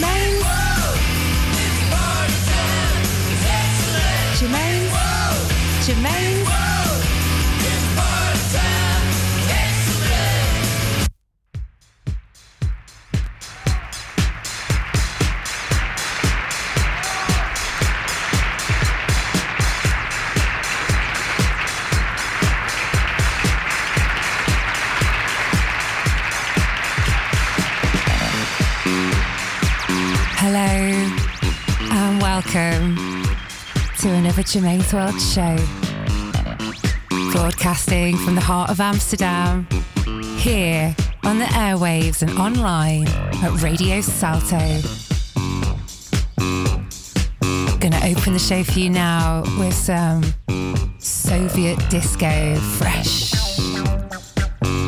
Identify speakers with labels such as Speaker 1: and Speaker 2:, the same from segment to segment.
Speaker 1: Germaine's. Germaine's. Hello Germaine's World show. Broadcasting from the heart of Amsterdam, here on the airwaves and online at Radio Salto. Gonna open the show for you now with some Soviet disco fresh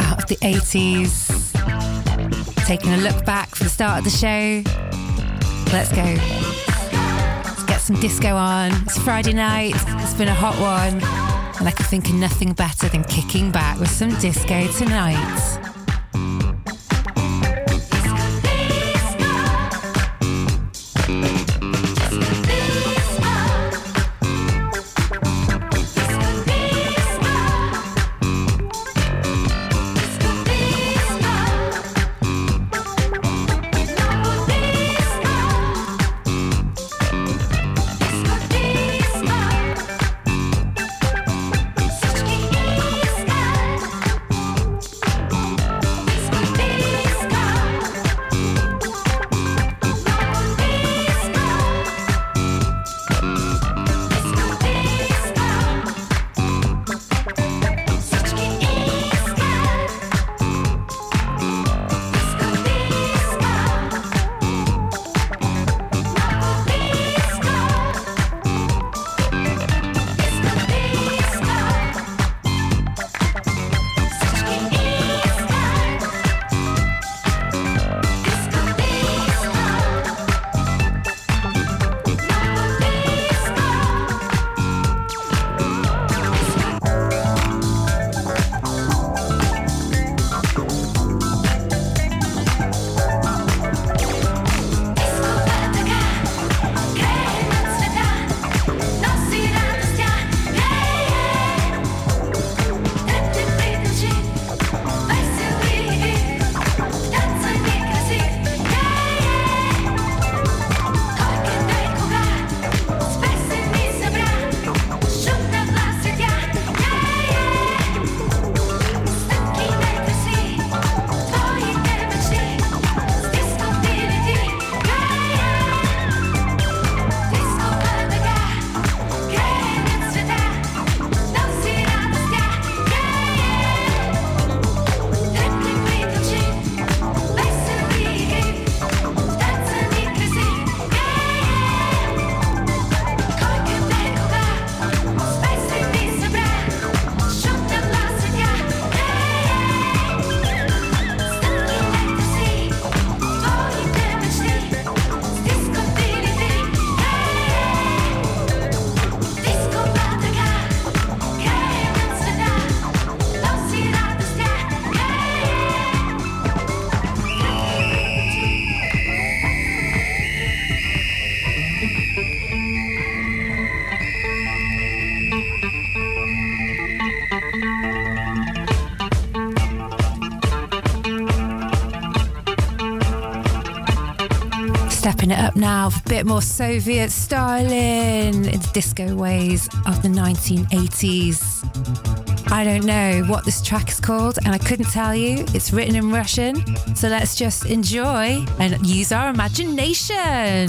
Speaker 1: out of the 80s. Taking a look back for the start of the show. Let's go. Some disco on. It's Friday night. It's been a hot one. And I can think of nothing better than kicking back with some disco tonight. Now, a bit more Soviet styling in the disco ways of the 1980s. I don't know what this track is called, and I couldn't tell you. It's written in Russian, so let's just enjoy and use our imagination.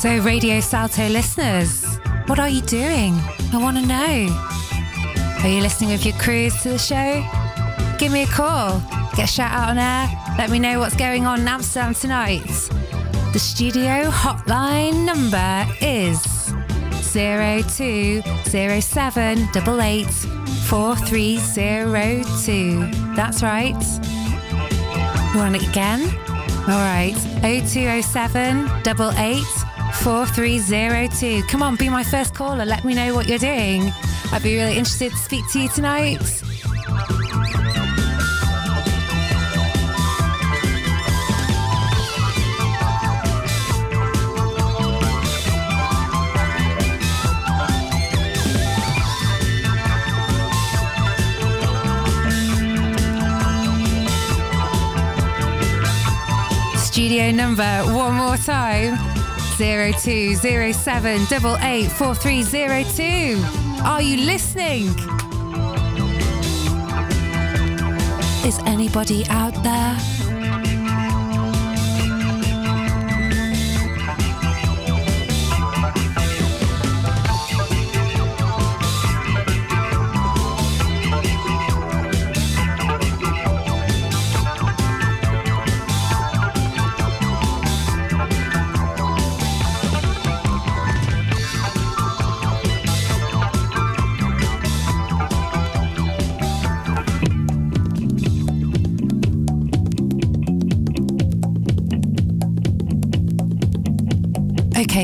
Speaker 2: So, Radio Salto listeners, what are you doing? I want to know. Are you listening with your crews to the show? Give me a call. Get a shout out on air. Let me know what's going on in Amsterdam tonight. The studio hotline number is 0207884302. That's right. You want it again? All right. 0207 88 4302. Come on, be my first caller. Let me know what you're doing. I'd be really interested to speak to you tonight. Studio number one more time 0207 884302. Are you listening? Is anybody out there?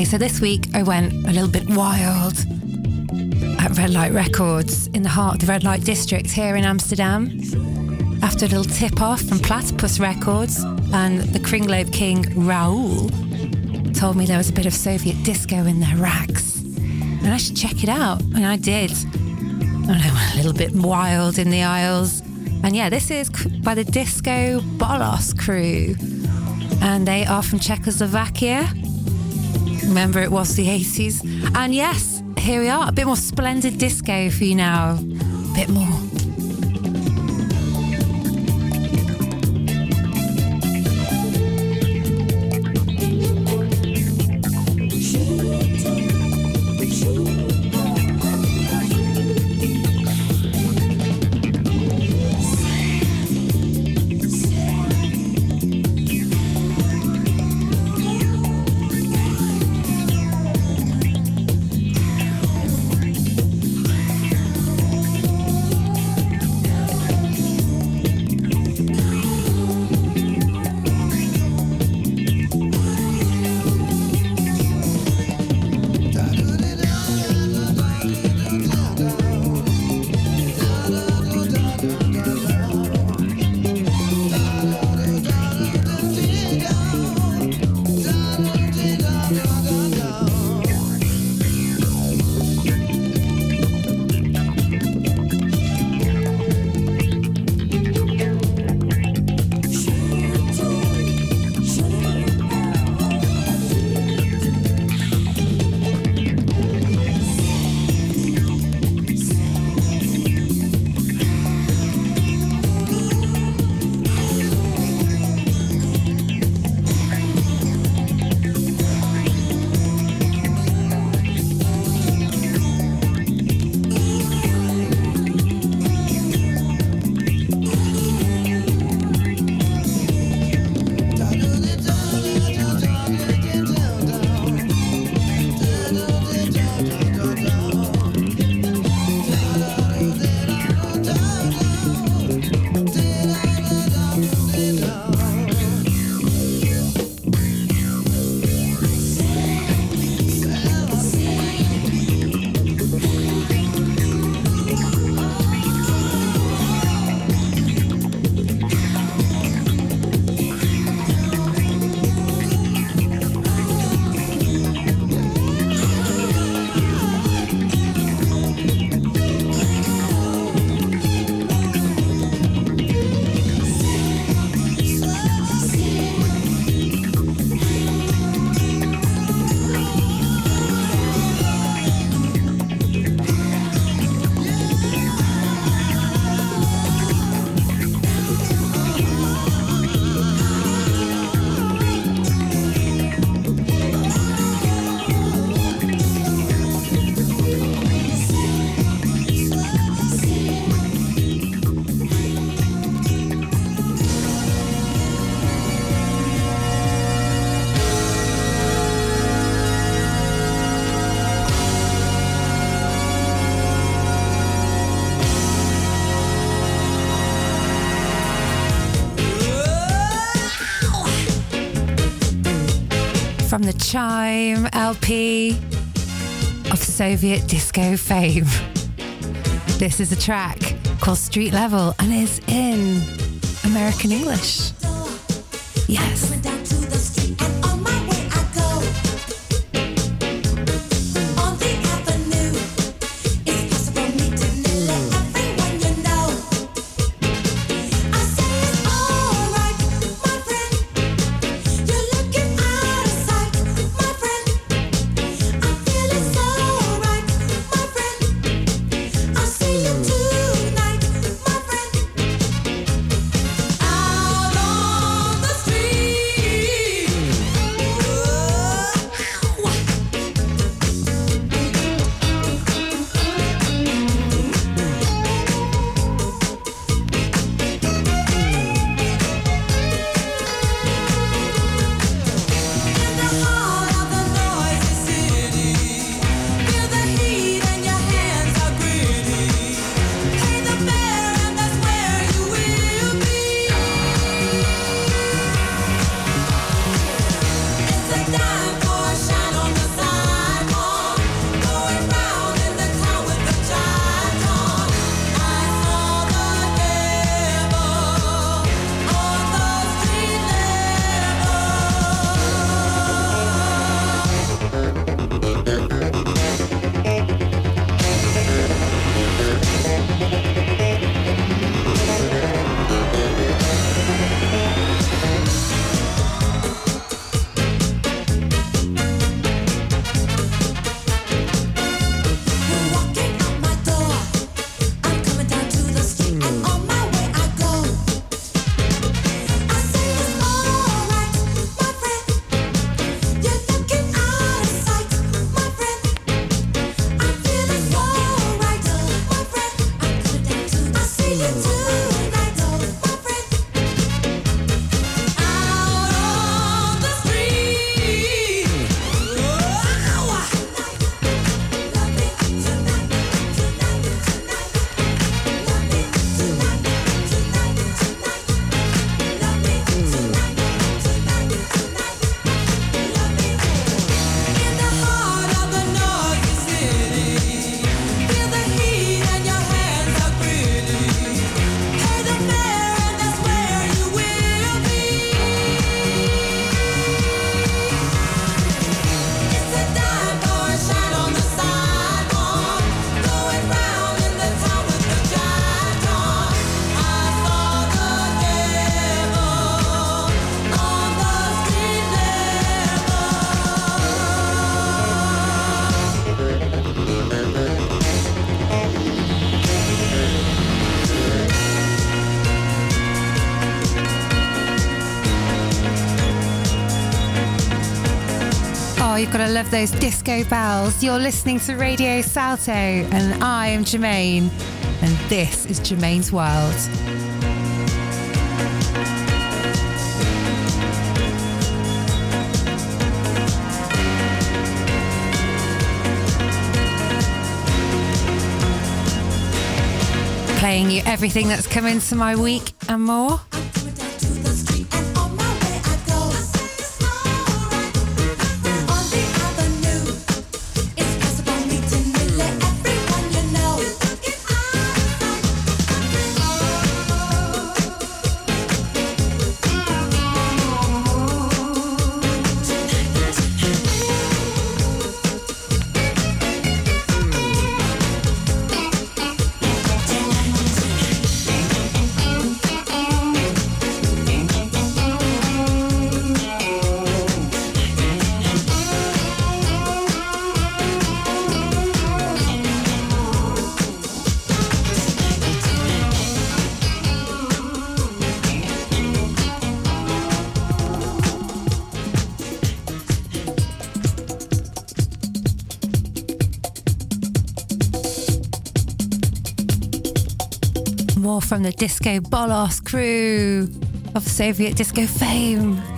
Speaker 2: So this week I went a little bit wild at Red Light Records in the heart of the Red Light District here in Amsterdam. After a little tip off from Platypus Records and the Kringloop King Raoul told me there was a bit of Soviet disco in their racks and I should check it out. And I did. And I went a little bit wild in the aisles. And yeah, this is by the Disco Bolos crew. And they are from Czechoslovakia. Remember, it was the 80s. And yes, here we are. A bit more splendid disco for you now. A bit more.
Speaker 1: Chime LP of Soviet disco fame. This is a track called Street Level and is in American English. Yes. To love those disco bells. You're listening to Radio Salto, and I am Germaine, and this is Germaine's World. Playing you everything that's come into my week and more. From the Disco Bolos crew of Soviet disco fame.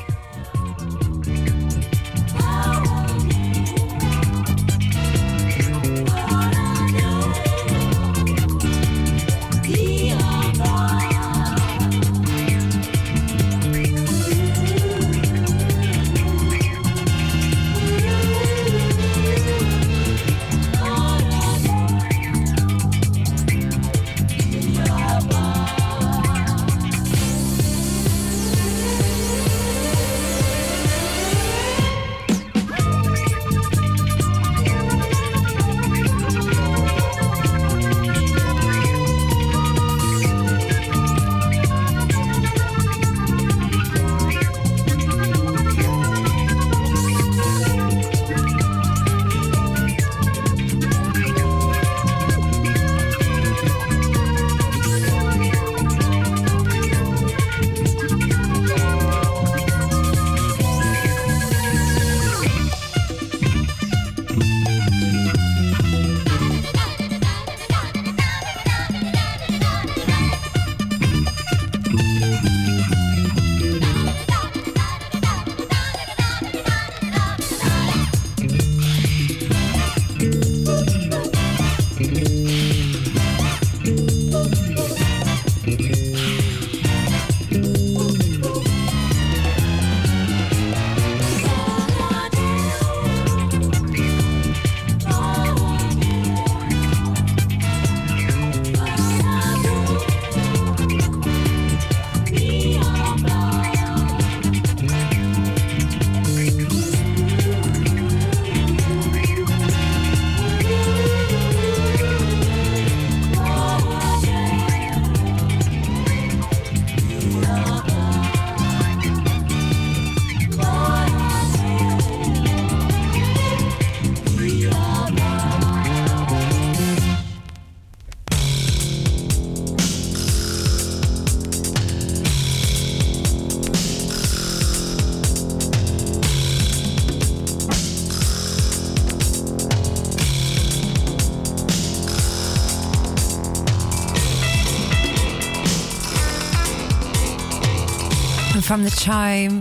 Speaker 1: From the Chime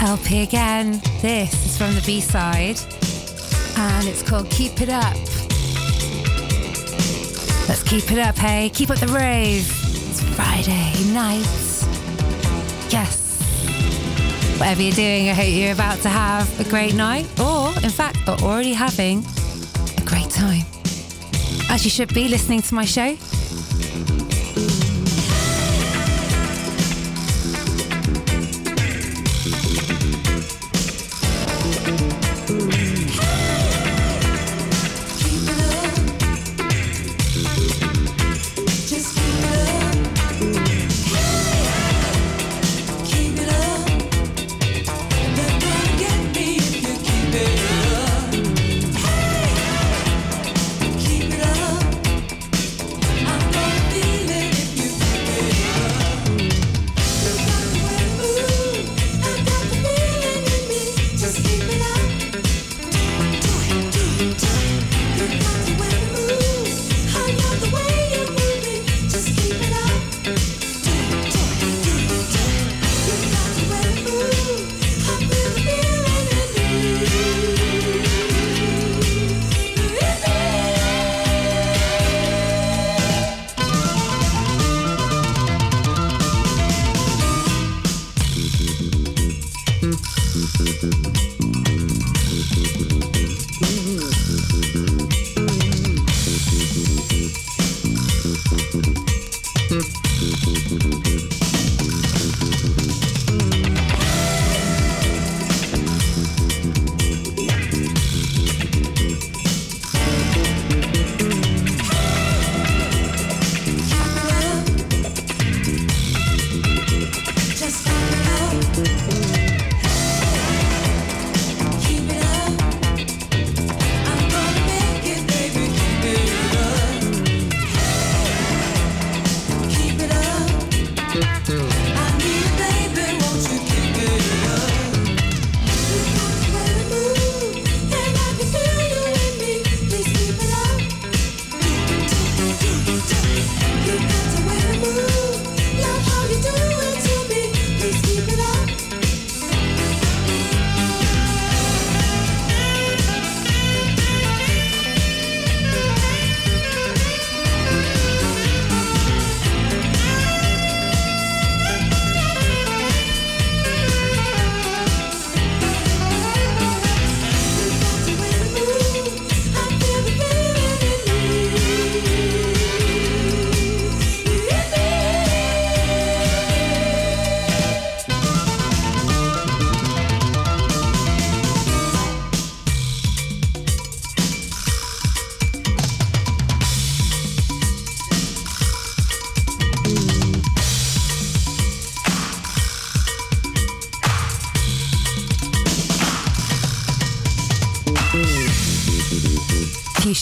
Speaker 1: LP again. This is from the B side and it's called Keep It Up. Let's keep it up, hey? Keep up the rave. It's Friday night. Yes. Whatever you're doing, I hope you're about to have a great night or, in fact, are already having a great time. As you should be listening to my show.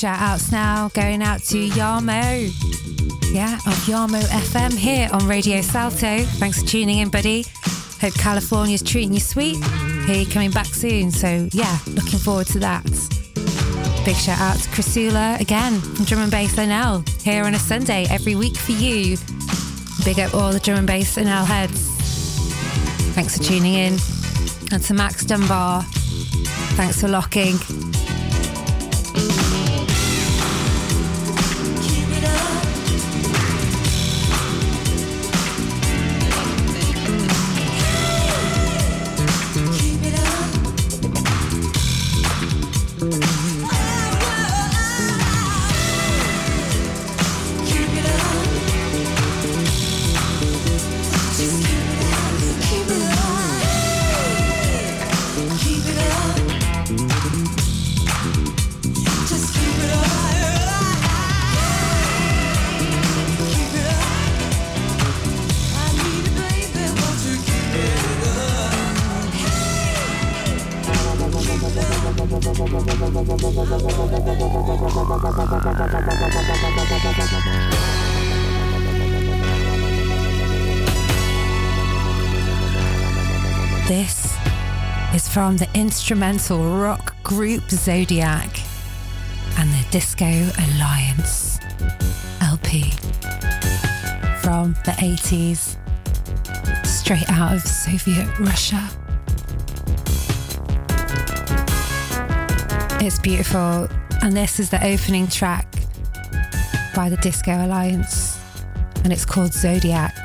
Speaker 1: Shout outs now going out to Yarmo. Yeah, of Yarmo FM here on Radio Salto. Thanks for tuning in, buddy. Hope California's treating you sweet. Here coming back soon. So, yeah, looking forward to that. Big shout out to Chrisula again from Drum and Bass NL here on a Sunday every week for you. Big up all the drum and bass NL heads. Thanks for tuning in. And to Max Dunbar, thanks for locking.
Speaker 2: From the instrumental rock group Zodiac and the Disco Alliance LP from the 80s, straight out of Soviet Russia. It's beautiful, and this is the opening track by the Disco Alliance, and it's called Zodiacs.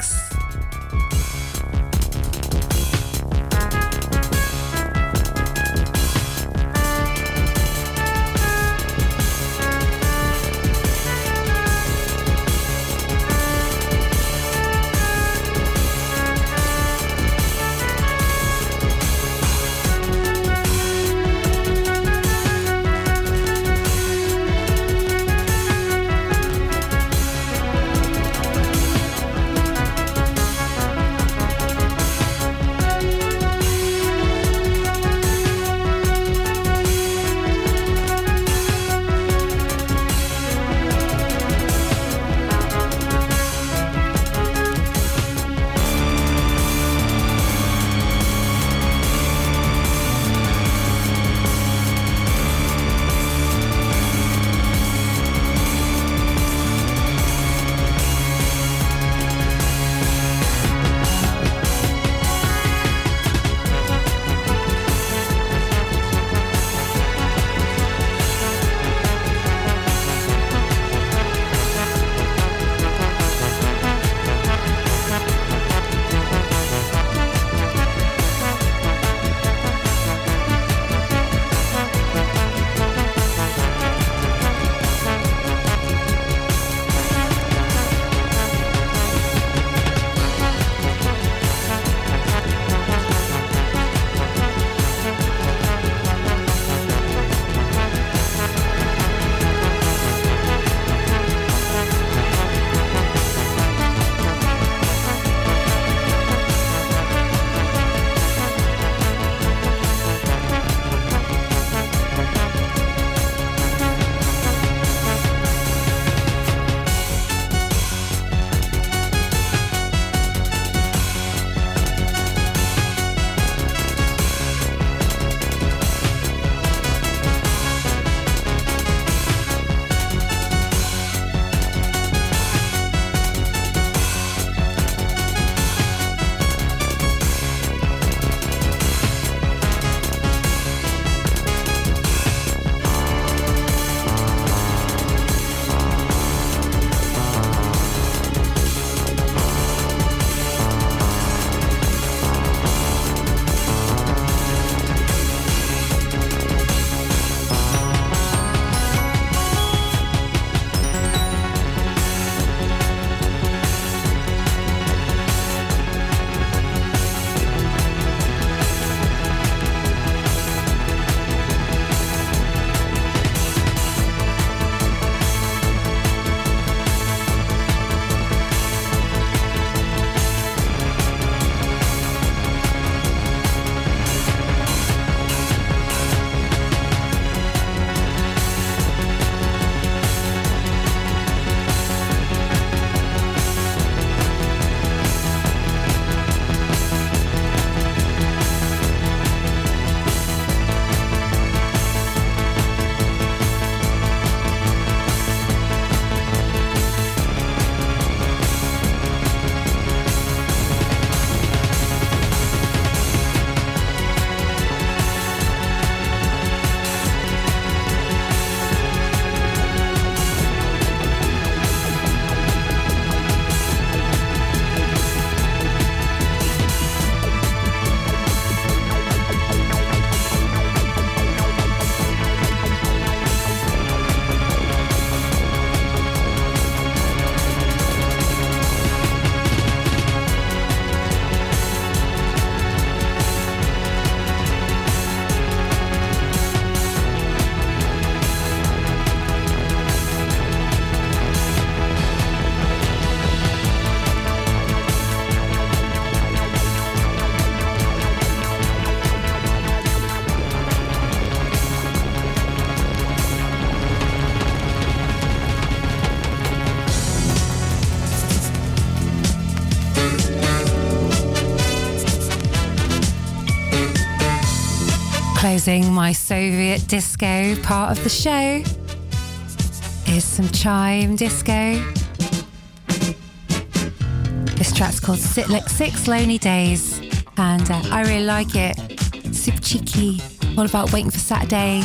Speaker 1: My Soviet disco part of the show is some chime disco. This track's called Sit Like Six Lonely Days, and uh, I really like it. Super cheeky, all about waiting for Saturday,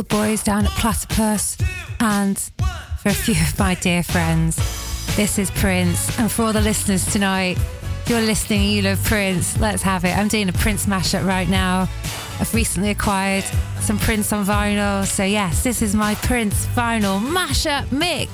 Speaker 3: the boys down at Platypus and for a few of my dear friends. This is Prince, and for all the listeners tonight, if you're listening and you love Prince, let's have it. I'm doing a Prince mashup right now. I've recently acquired some Prince on vinyl, so yes, this is my Prince vinyl mashup mix.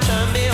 Speaker 3: turn me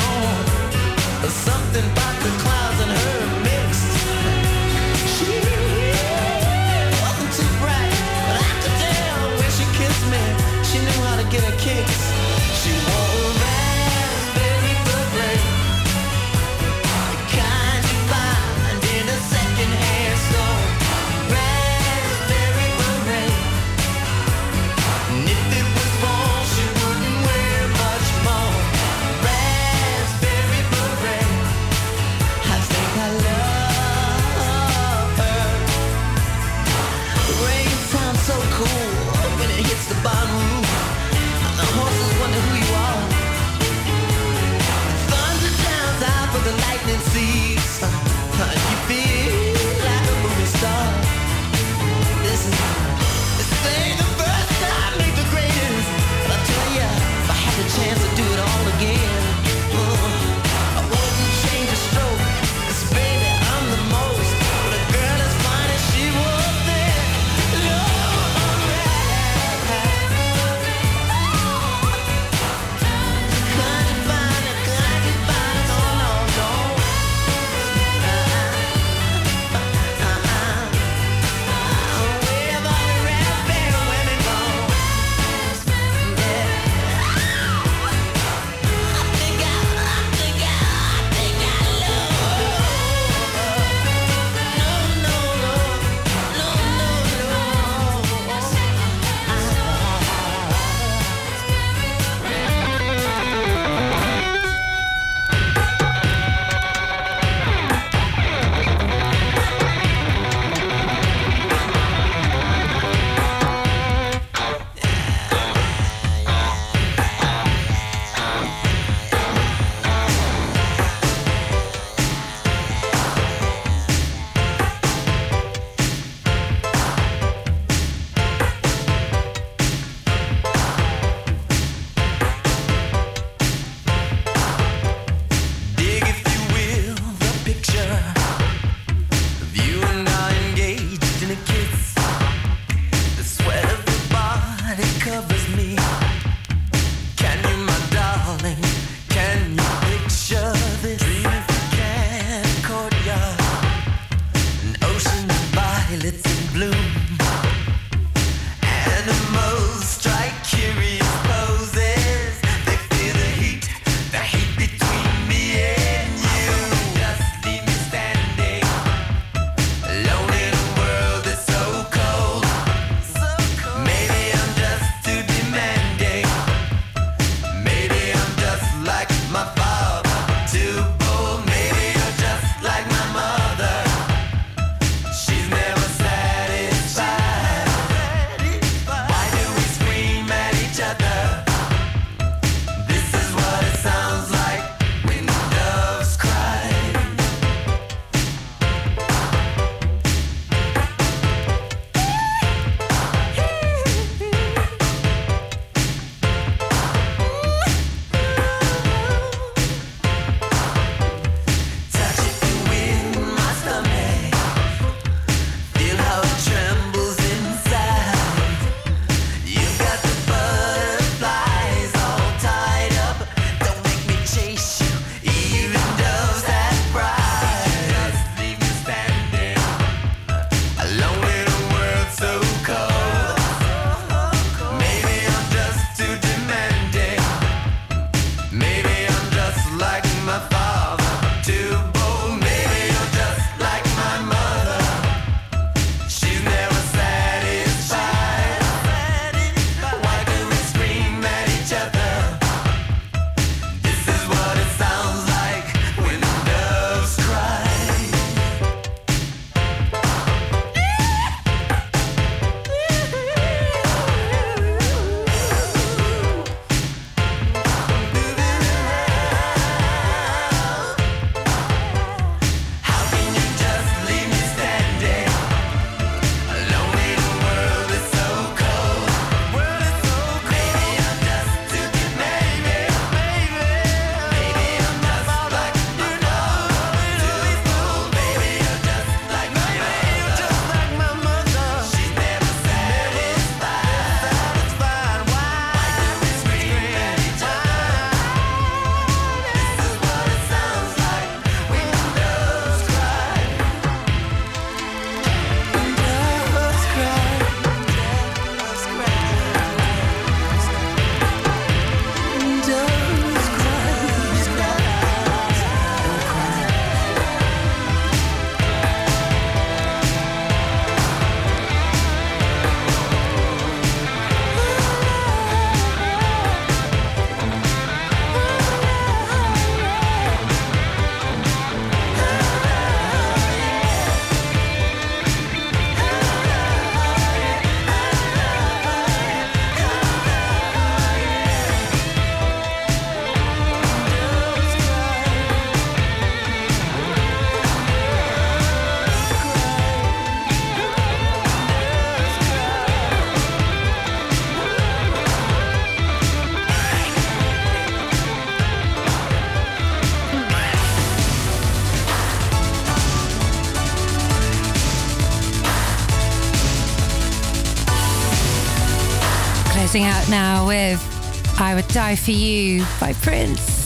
Speaker 3: with I Would Die For You by Prince.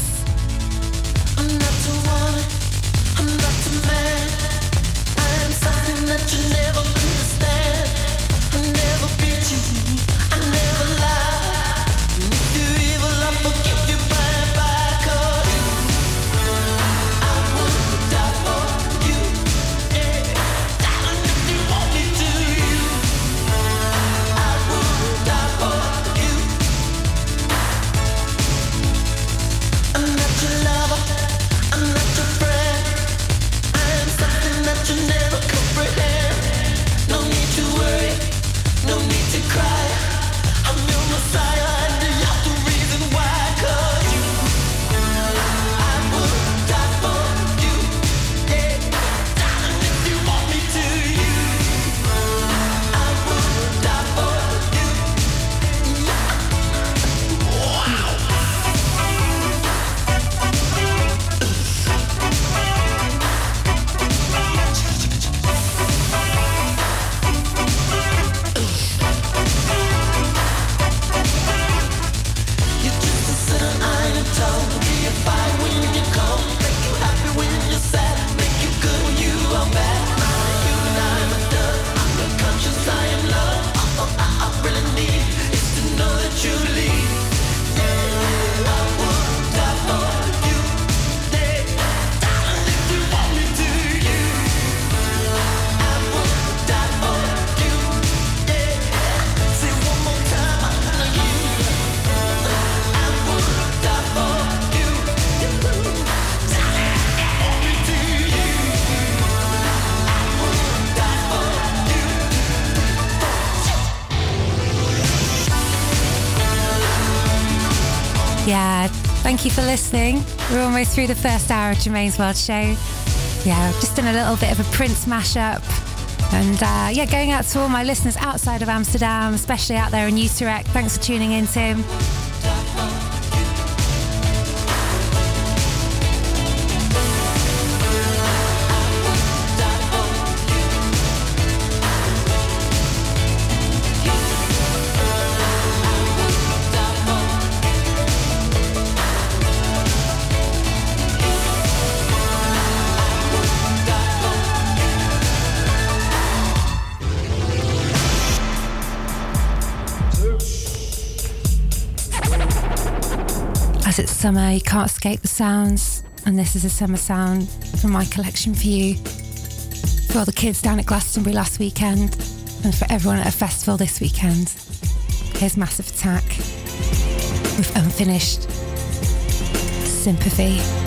Speaker 3: Through the first hour of Germaine's World Show. Yeah, just done a little bit of a Prince mashup. And uh, yeah, going out to all my listeners outside of Amsterdam, especially out there in Utrecht. Thanks for tuning in, Tim. Summer, you can't escape the sounds, and this is a summer sound from my collection for you. For all the kids down at Glastonbury last weekend, and for everyone at a festival this weekend. Here's Massive Attack with Unfinished Sympathy.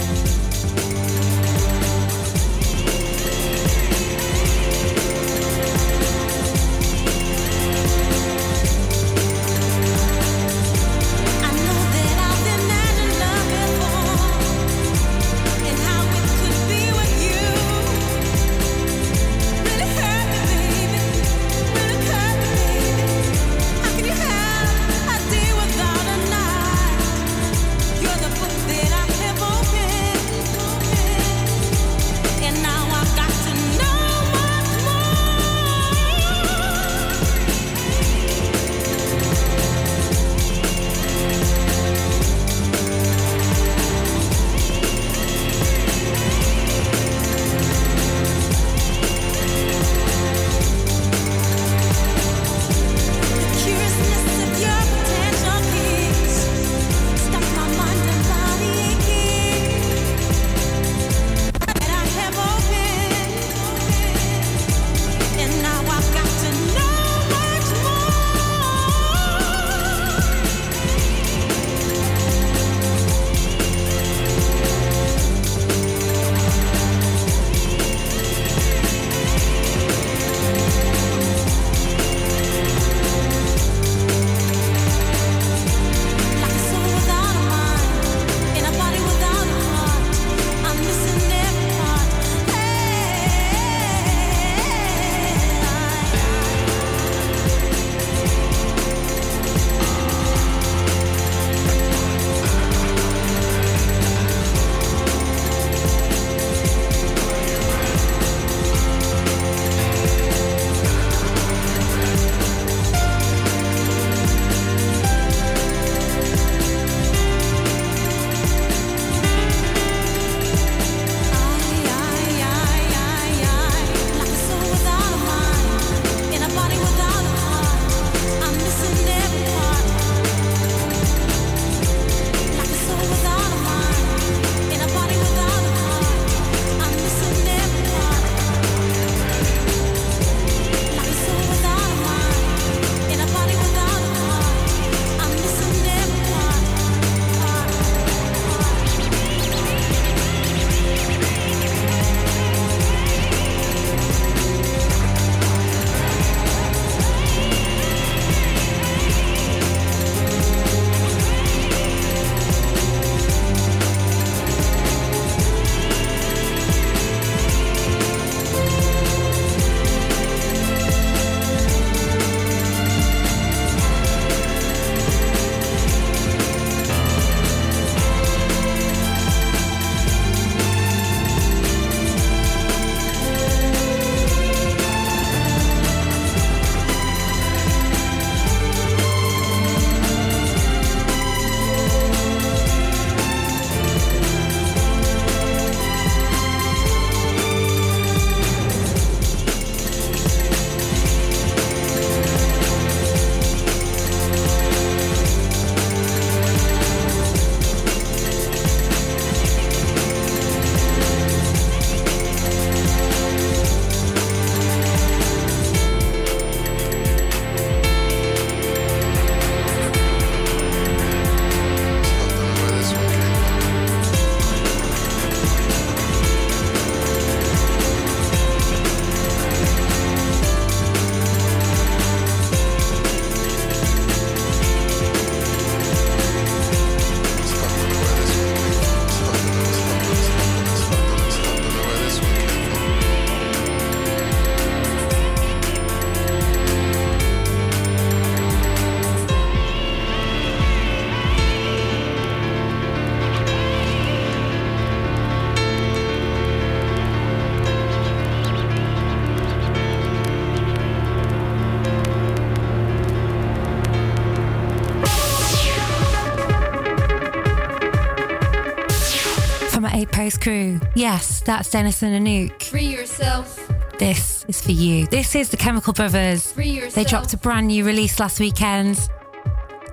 Speaker 2: House crew. Yes, that's Dennis and Anouk.
Speaker 4: Free yourself.
Speaker 2: This is for you. This is the Chemical Brothers.
Speaker 4: Free yourself.
Speaker 2: They dropped a brand new release last weekend,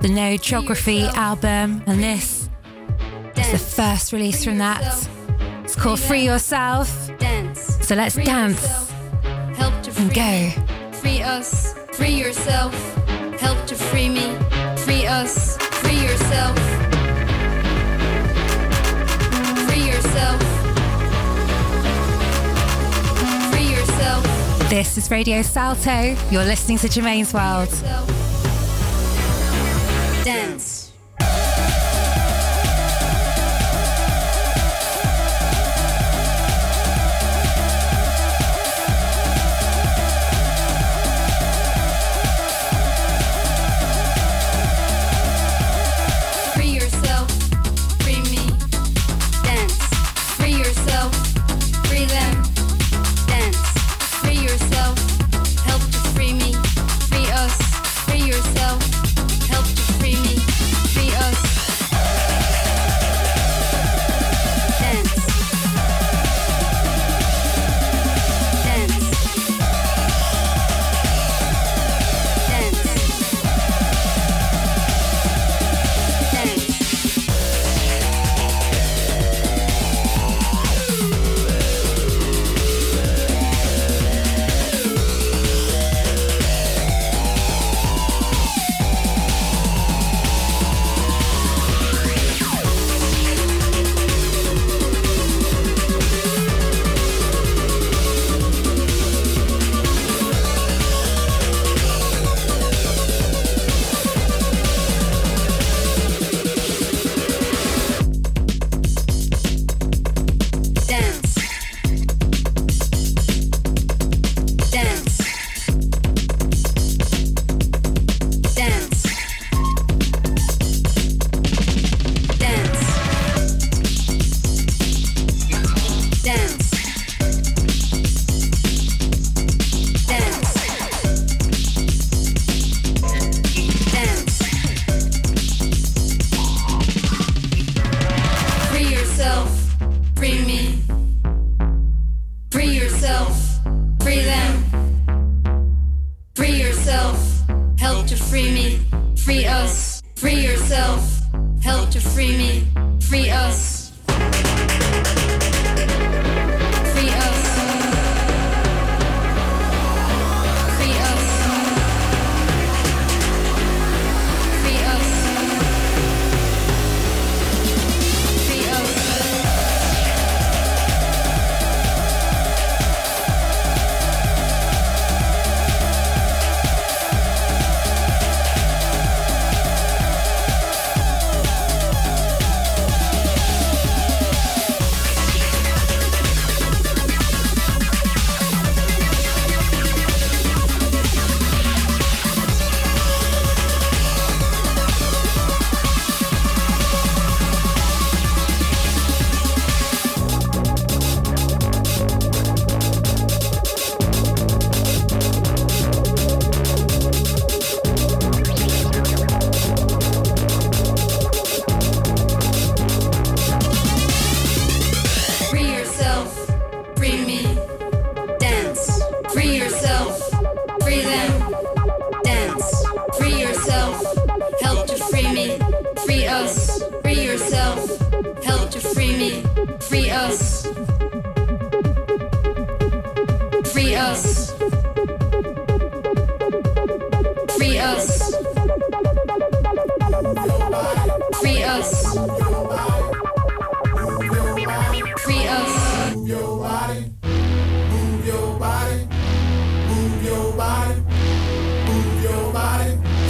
Speaker 2: the No Geography album, and this is the first release
Speaker 4: Free
Speaker 2: from that. It's called Free Yourself.
Speaker 4: Dance.
Speaker 2: So let's
Speaker 4: Free
Speaker 2: dance
Speaker 4: yourself. Help to free
Speaker 2: and go.
Speaker 4: Free us. Free yourself. Help to free me. Free us. Free yourself.
Speaker 2: This is Radio Salto. You're listening to Germaine's World.
Speaker 4: Dance.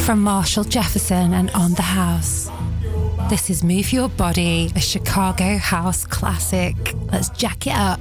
Speaker 2: From Marshall Jefferson and On the House. This is Move Your Body, a Chicago house classic. Let's jack it up.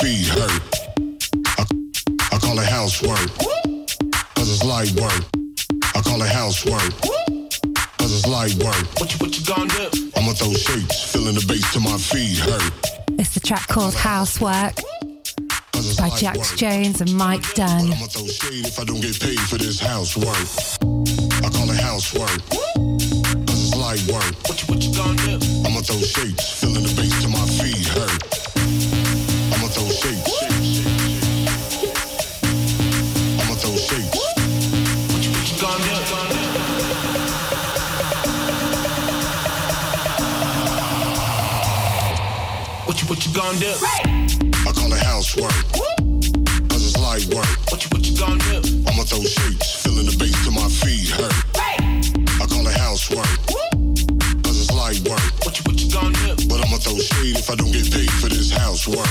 Speaker 5: Feet hurt. I, I call it housework, cause it's light work. I call it housework, cause it's light work. What you, what you gonna do? I'ma throw shapes, feeling the bass to my feet hurt.
Speaker 6: It's the track called Housework by Jax Jones and Mike Dunn.
Speaker 5: I'ma throw shade if I don't get paid for this housework. I call it housework, What you, what you gonna do? I call it housework. Cause it's light work. What you, what you gonna do? I'ma throw shapes, feeling the bass to my feet hurt. I call it housework. Cause it's light work. What you, what you gonna do? But I'ma throw shade if I don't get paid for this housework.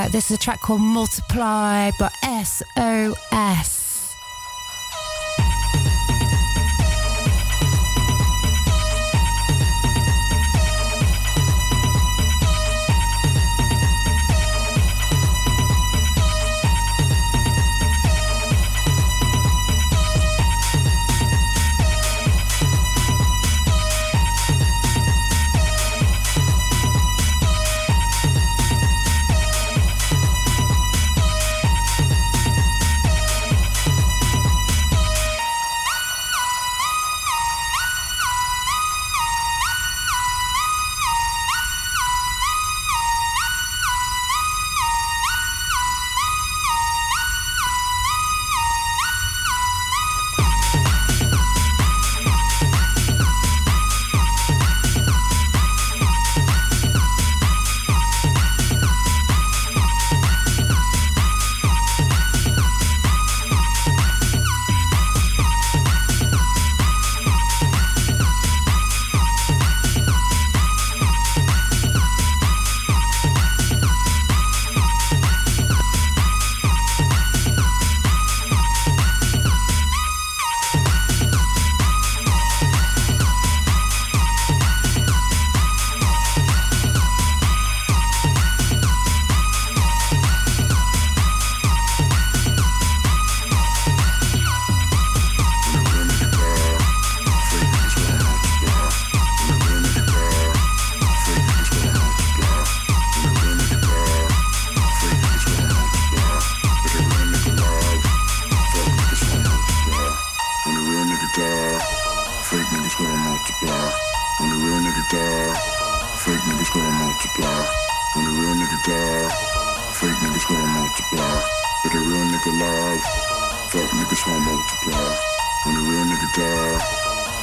Speaker 6: Uh, Australia. This is a track called Multiply by SOS. nigga live. Fuck niggas gonna multiply. When a real nigga die,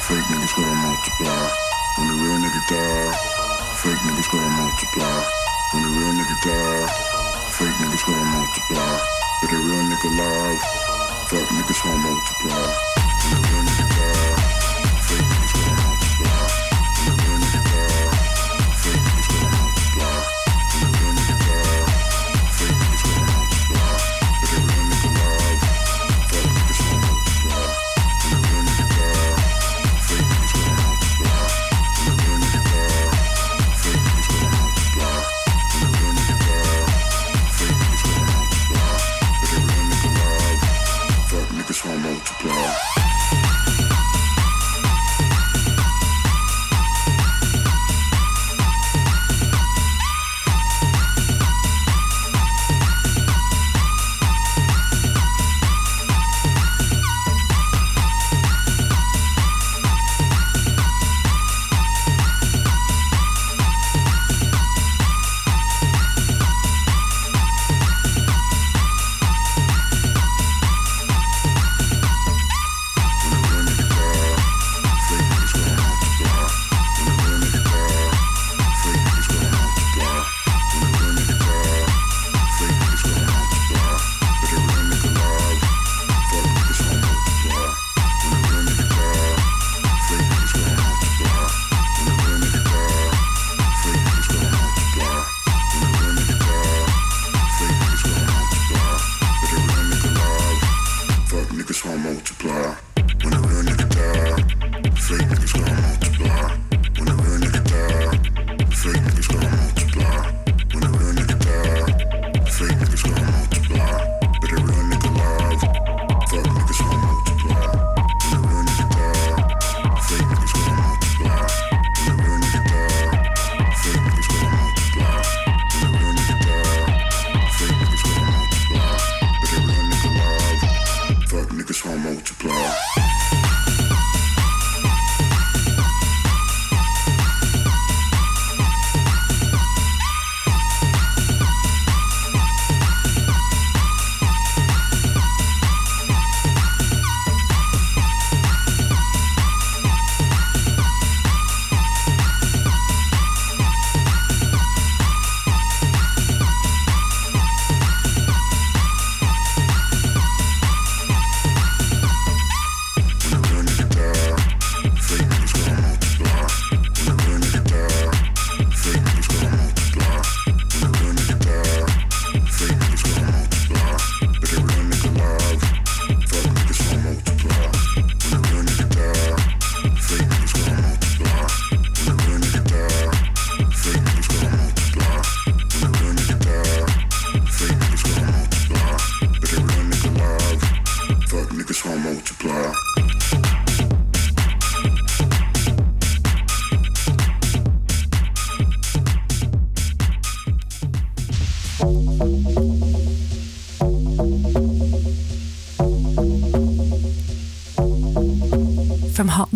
Speaker 6: fake niggas gonna multiply. When a real nigga die, fake niggas gonna multiply. When a real nigga die, fake niggas gonna multiply. But a real nigga live, fuck niggas won't multiply. When a real nigga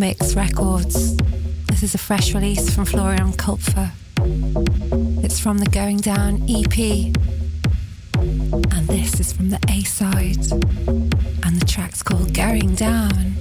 Speaker 2: Mix Records. This is a fresh release from Florian Kupfer. It's from the Going Down EP. And this is from the A side. And the track's called Going Down.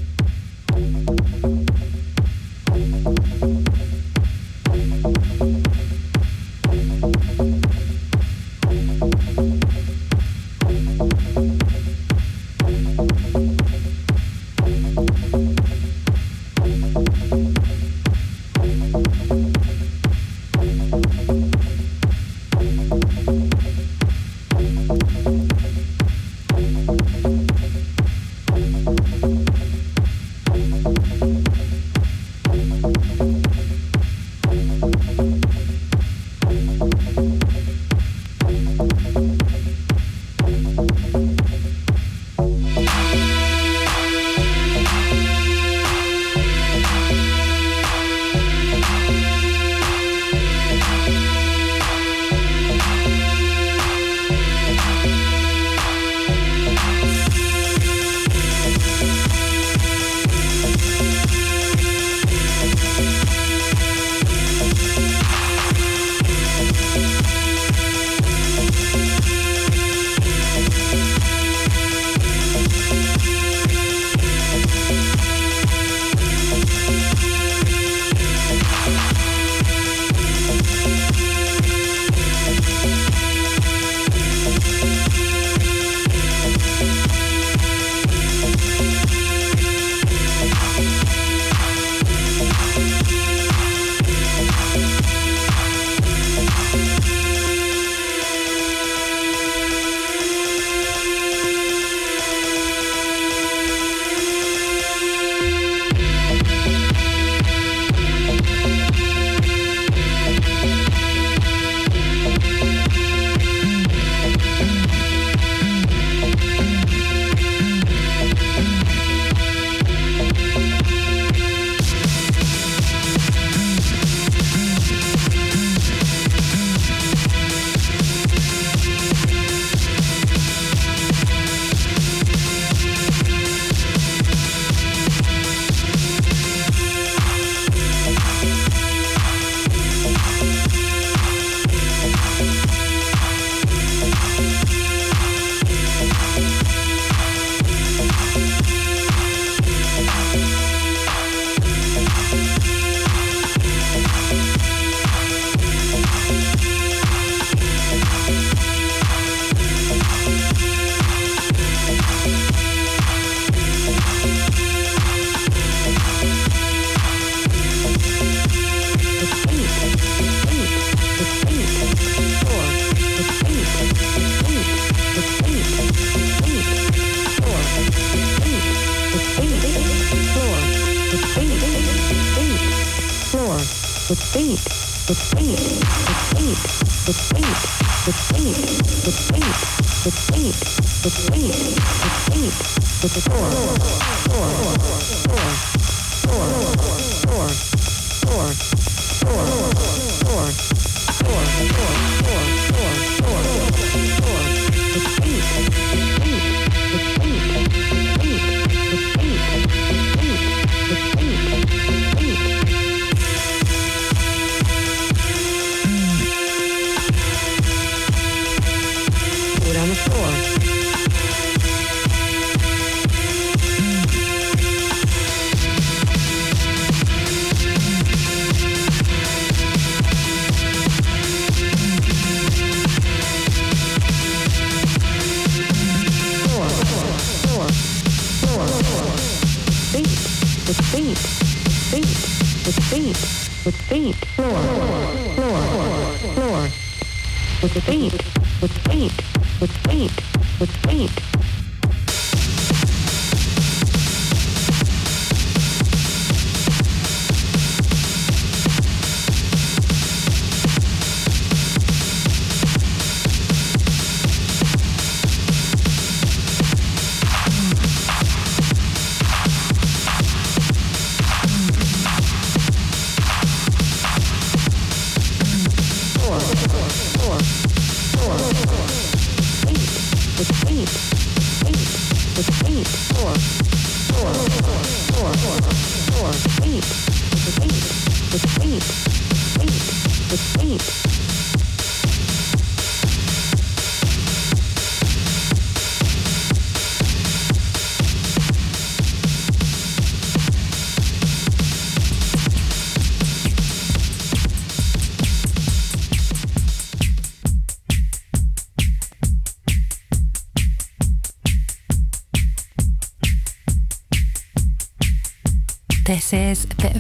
Speaker 2: This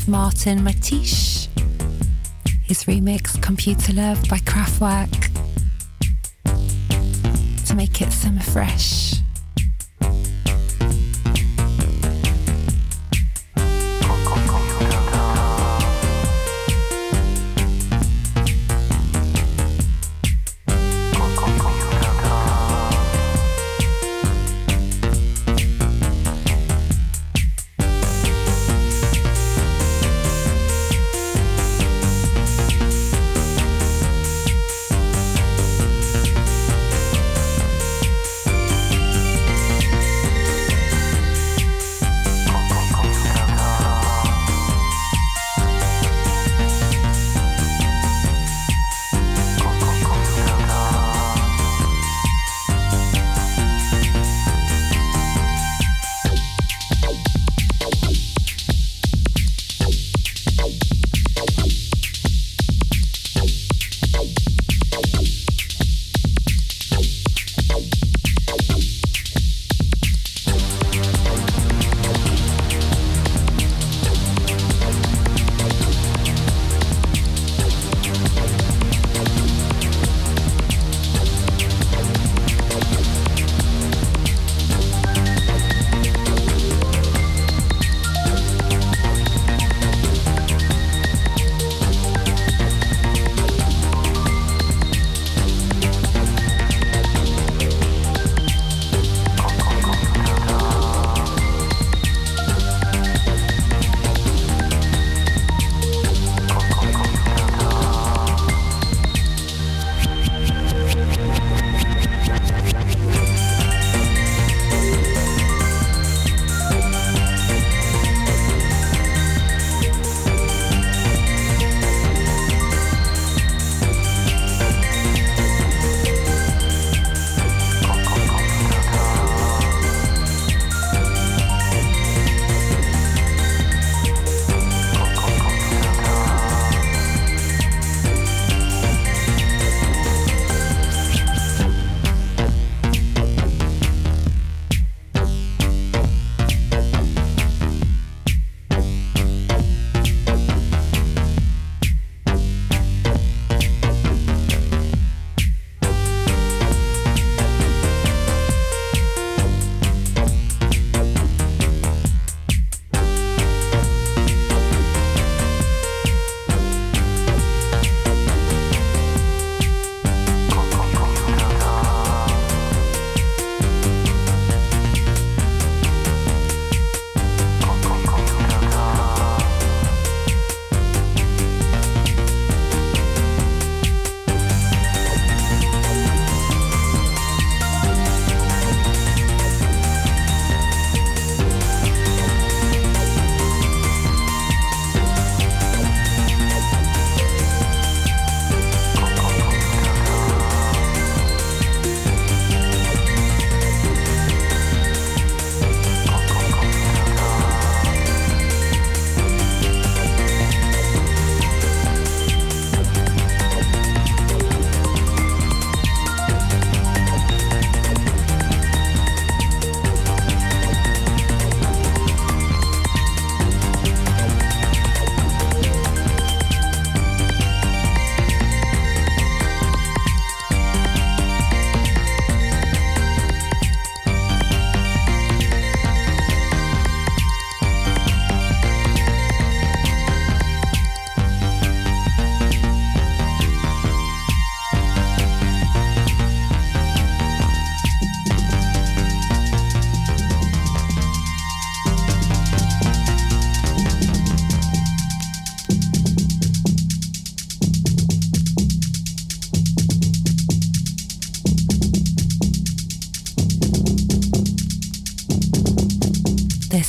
Speaker 2: of Martin Matisse. His remix Computer Love by Kraftwerk to make it summer fresh.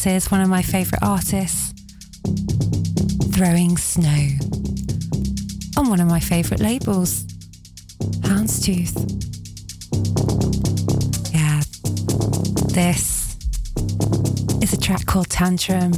Speaker 2: Is one of my favourite artists, Throwing Snow, on one of my favourite labels, Houndstooth. Yeah, this is a track called Tantrum.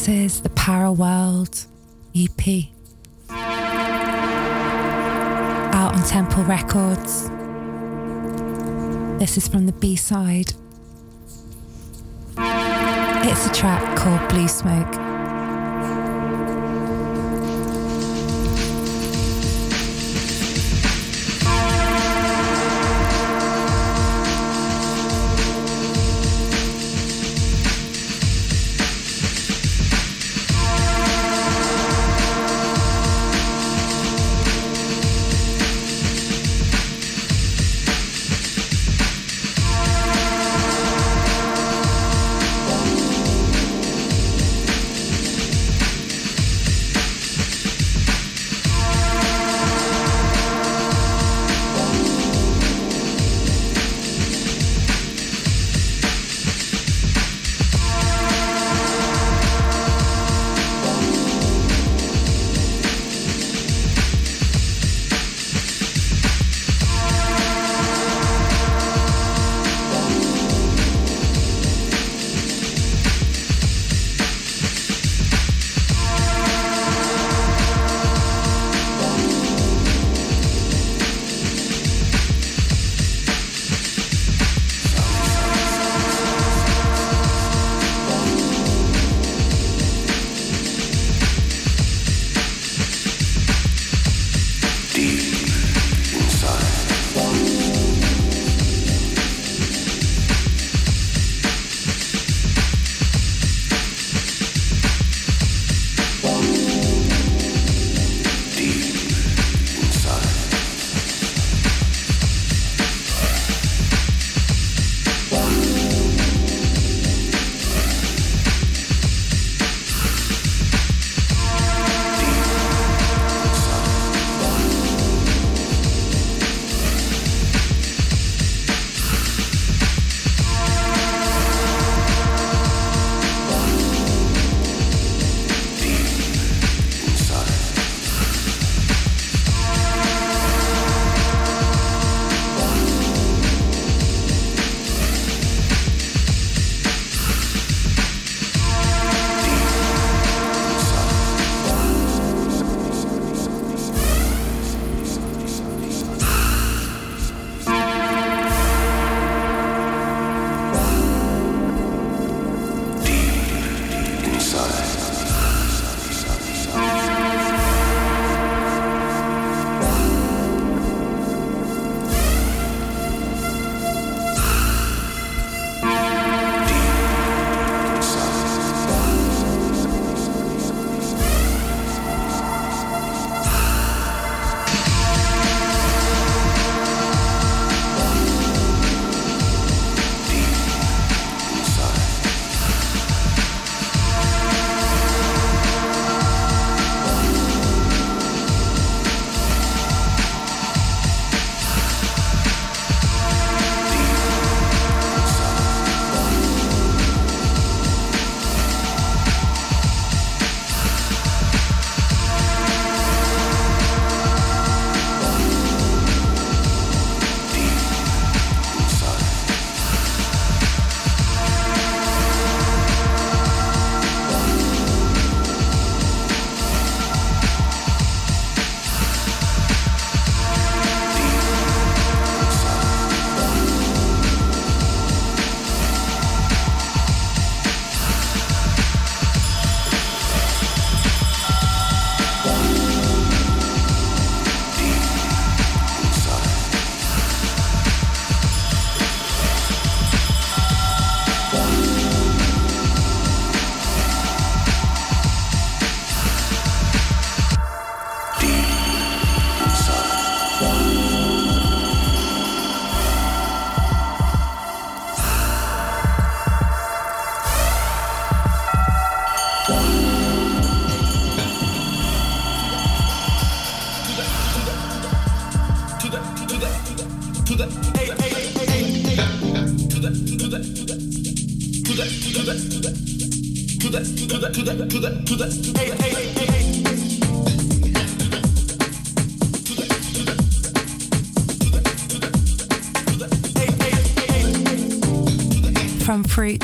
Speaker 2: This is the Para World EP. Out on Temple Records. This is from the B side. It's a track called Blue Smoke.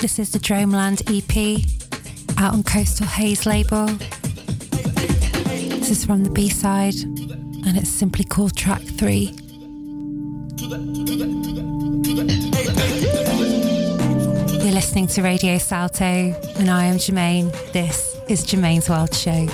Speaker 2: This is the Dromeland EP out on Coastal Haze label. This is from the B side and it's simply called track three. You're listening to Radio Salto and I am Germaine. This is Germaine's World Show.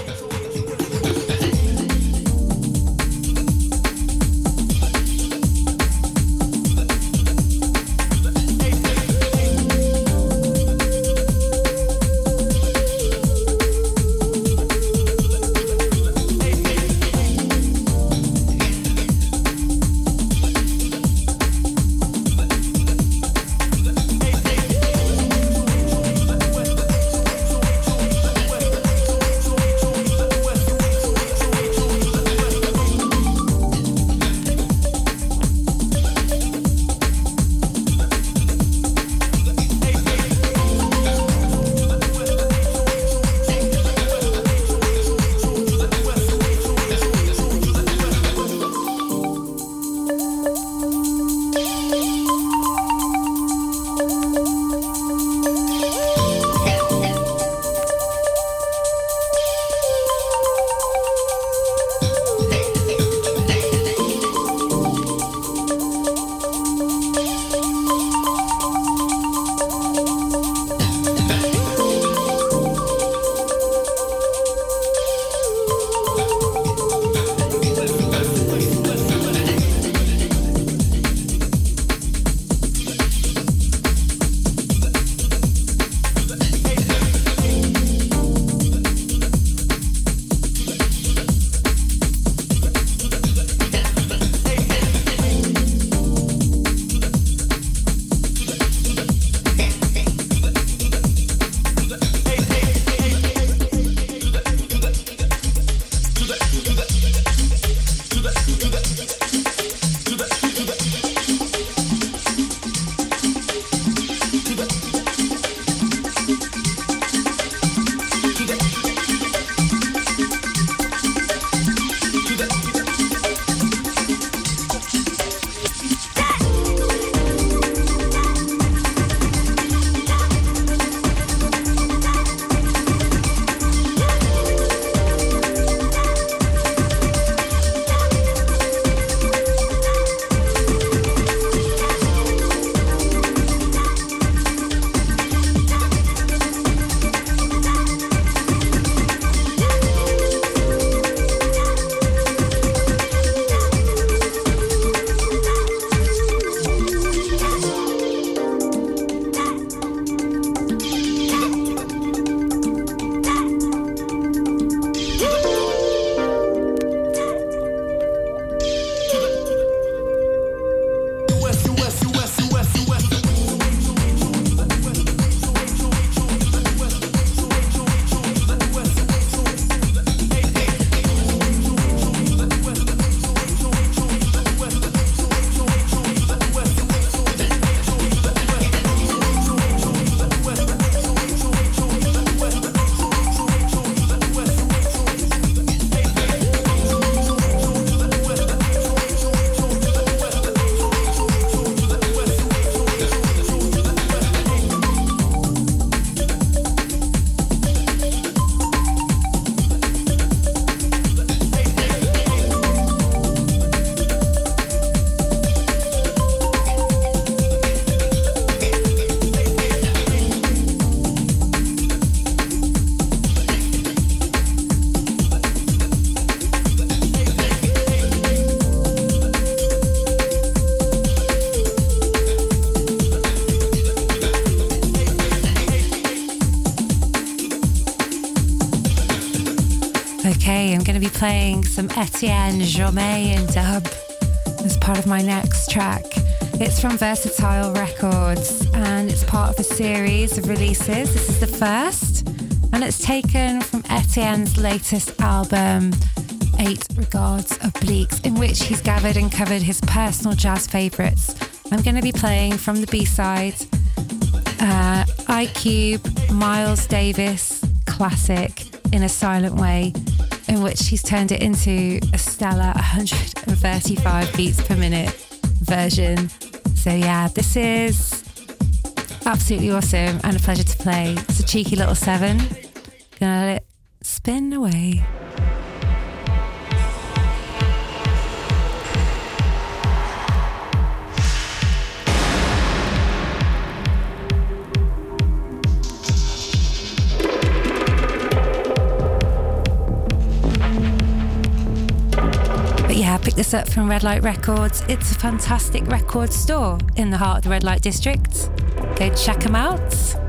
Speaker 2: Playing some Etienne Jaumet in dub as part of my next track. It's from Versatile Records and it's part of a series of releases. This is the first, and it's taken from Etienne's latest album, Eight Regards Obliques, in which he's gathered and covered his personal jazz favourites. I'm going to be playing from the B side uh, iCube, Miles Davis classic in a silent way in which he's turned it into a stellar 135 beats per minute version. So, yeah, this is Absolutely awesome and a pleasure to play. It's a cheeky little seven. Gonna let it spin away. Picked this up from Red Light Records. It's a fantastic record store in the heart of the Red Light District. Go check them out.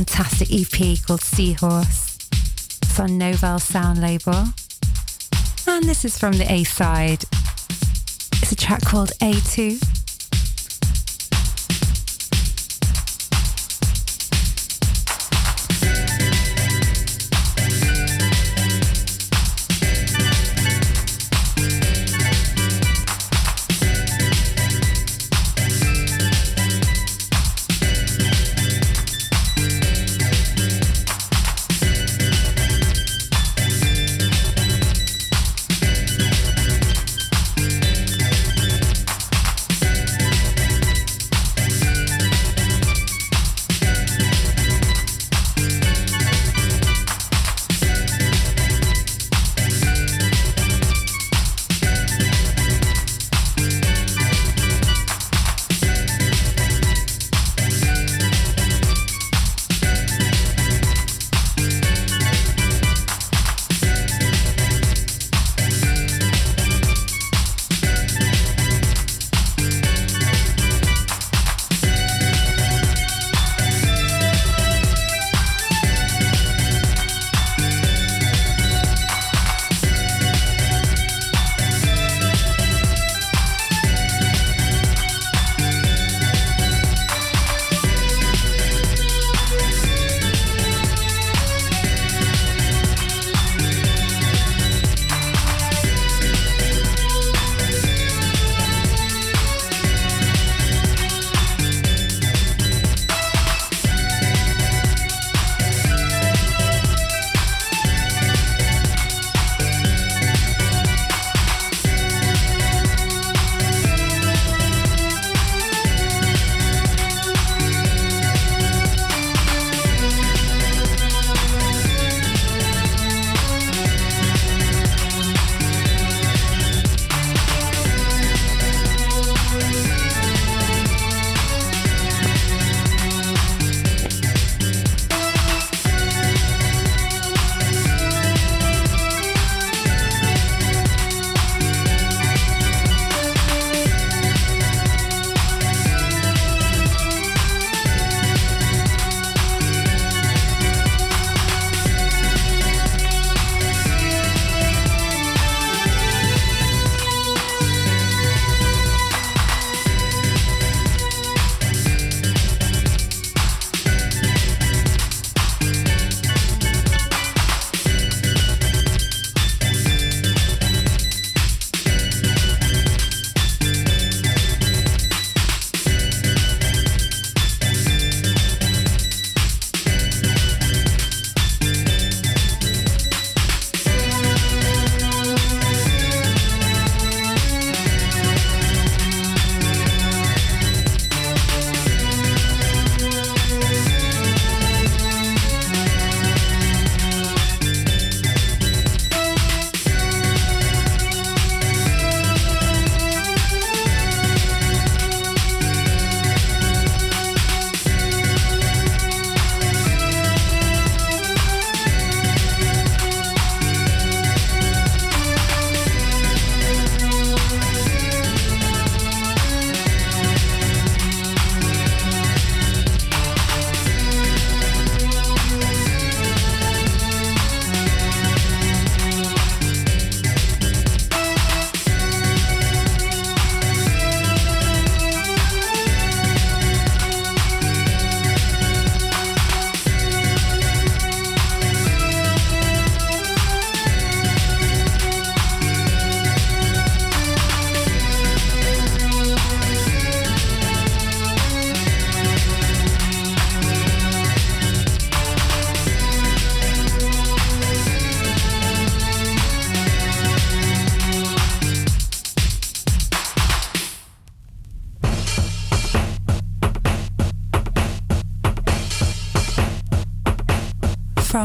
Speaker 2: Fantastic EP called Seahorse. It's on Novel Sound label. And this is from the A side. It's a track called A2.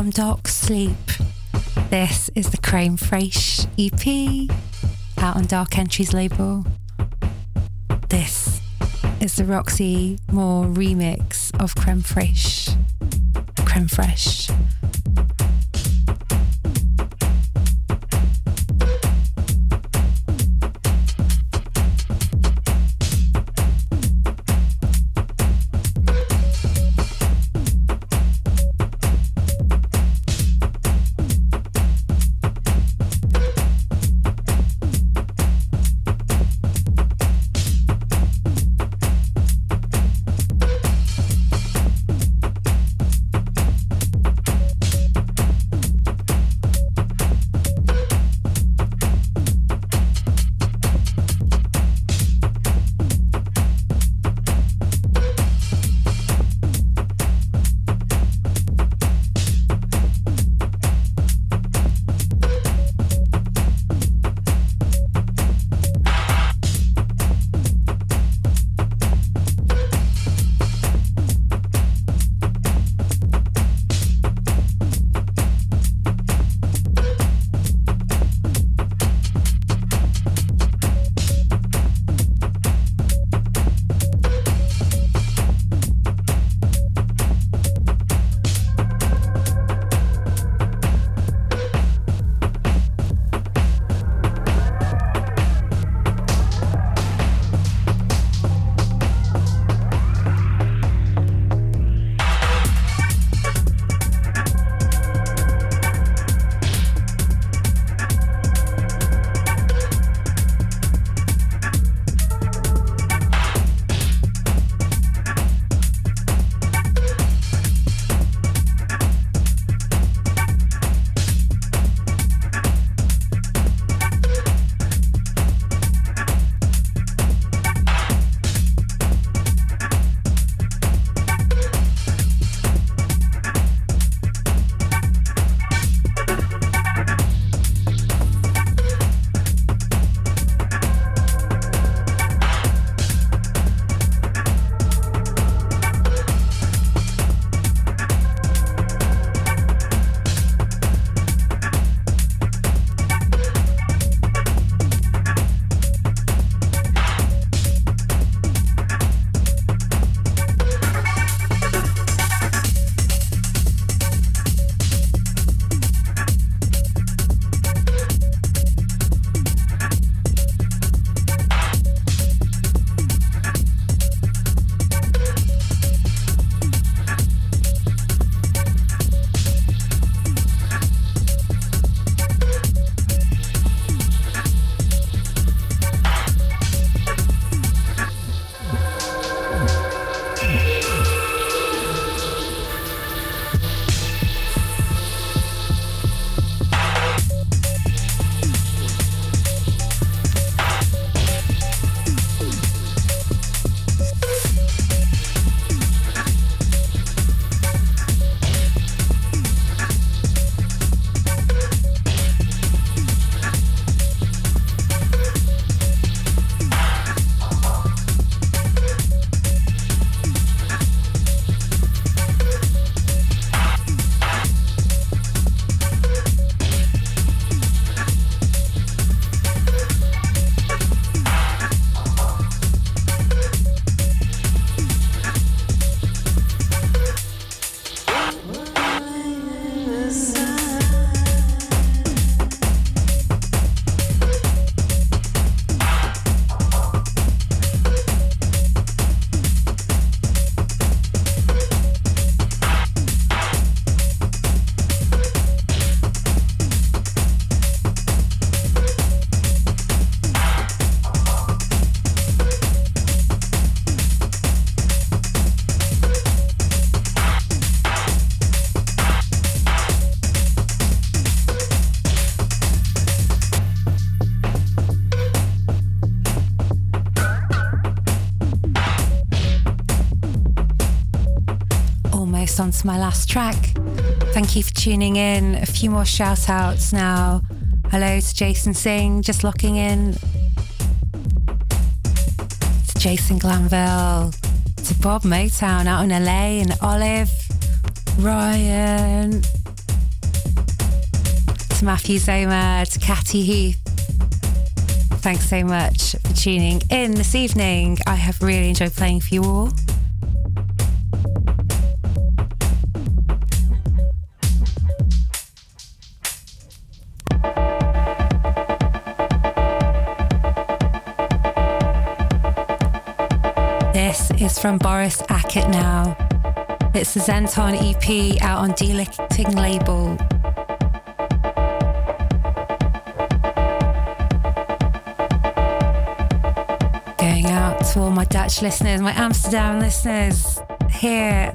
Speaker 2: From Dark Sleep. This is the Crème Fraîche EP out on Dark Entries label. This is the Roxy Moore remix of Crème Fraîche. Crème Fraîche. My last track. Thank you for tuning in. A few more shout outs now. Hello to Jason Singh, just locking in. To Jason Glanville. To Bob Motown out in LA and Olive. Ryan. To Matthew Zoma. To Catty Heath. Thanks so much for tuning in this evening. I have really enjoyed playing for you all. From Boris Ackett now. It's the Zenton EP out on Delicting label. Going out to all my Dutch listeners, my Amsterdam listeners here.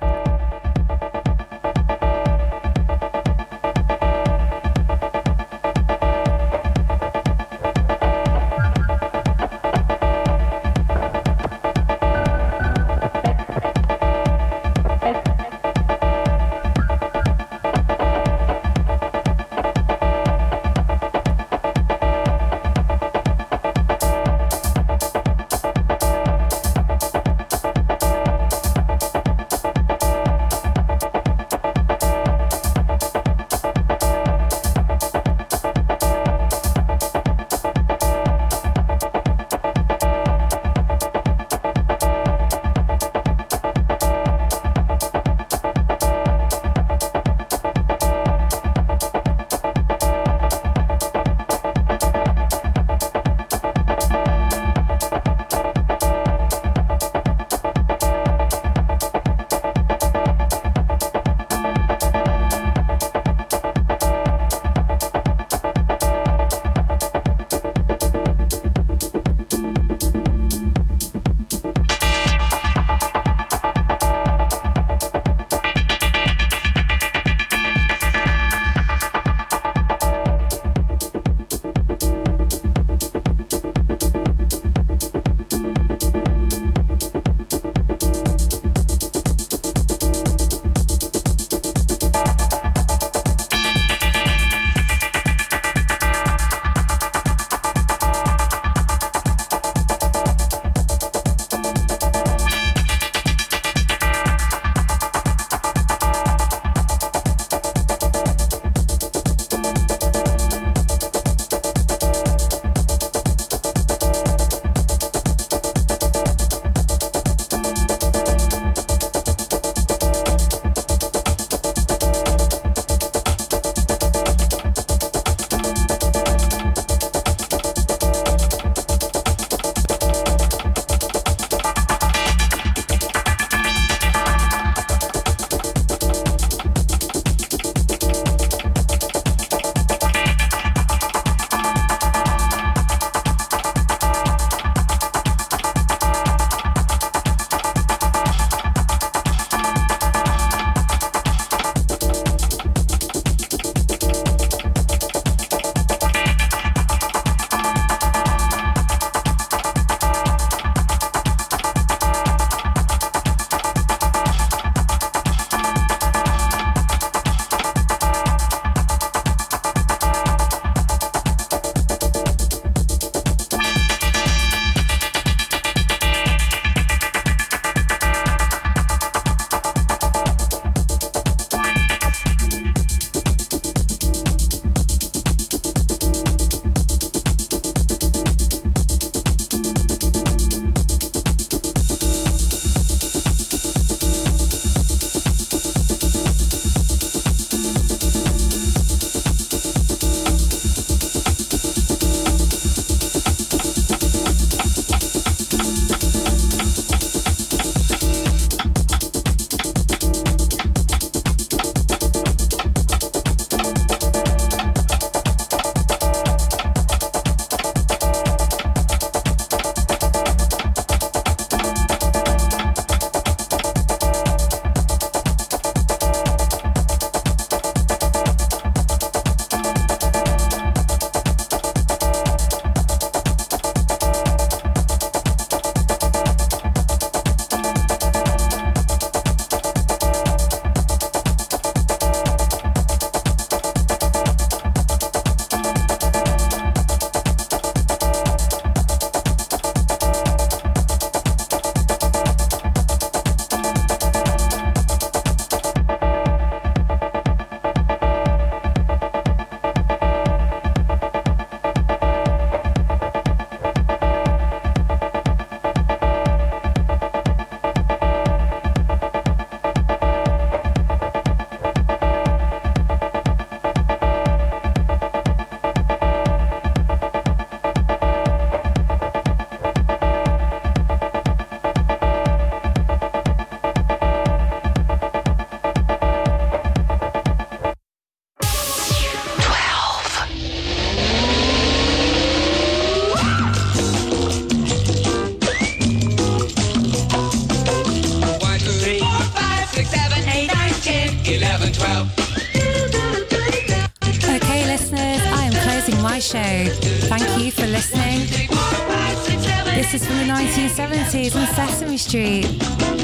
Speaker 2: Sesame Street.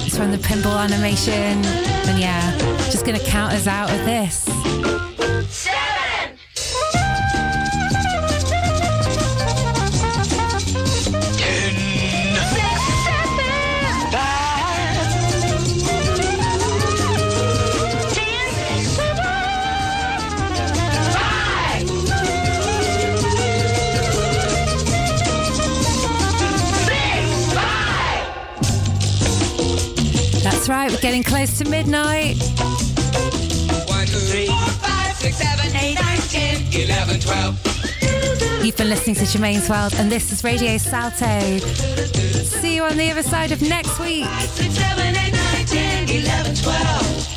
Speaker 2: It's from the pinball animation. And yeah, just gonna count us out with this. We're getting close to midnight.
Speaker 7: One, two, three, four, five, six, seven, eight, nine, ten, eleven, twelve.
Speaker 2: You've been listening to Germaine's World, and this is Radio Salto. See you on the other side of next week.
Speaker 7: Six, seven, eight, nine, ten, eleven, twelve.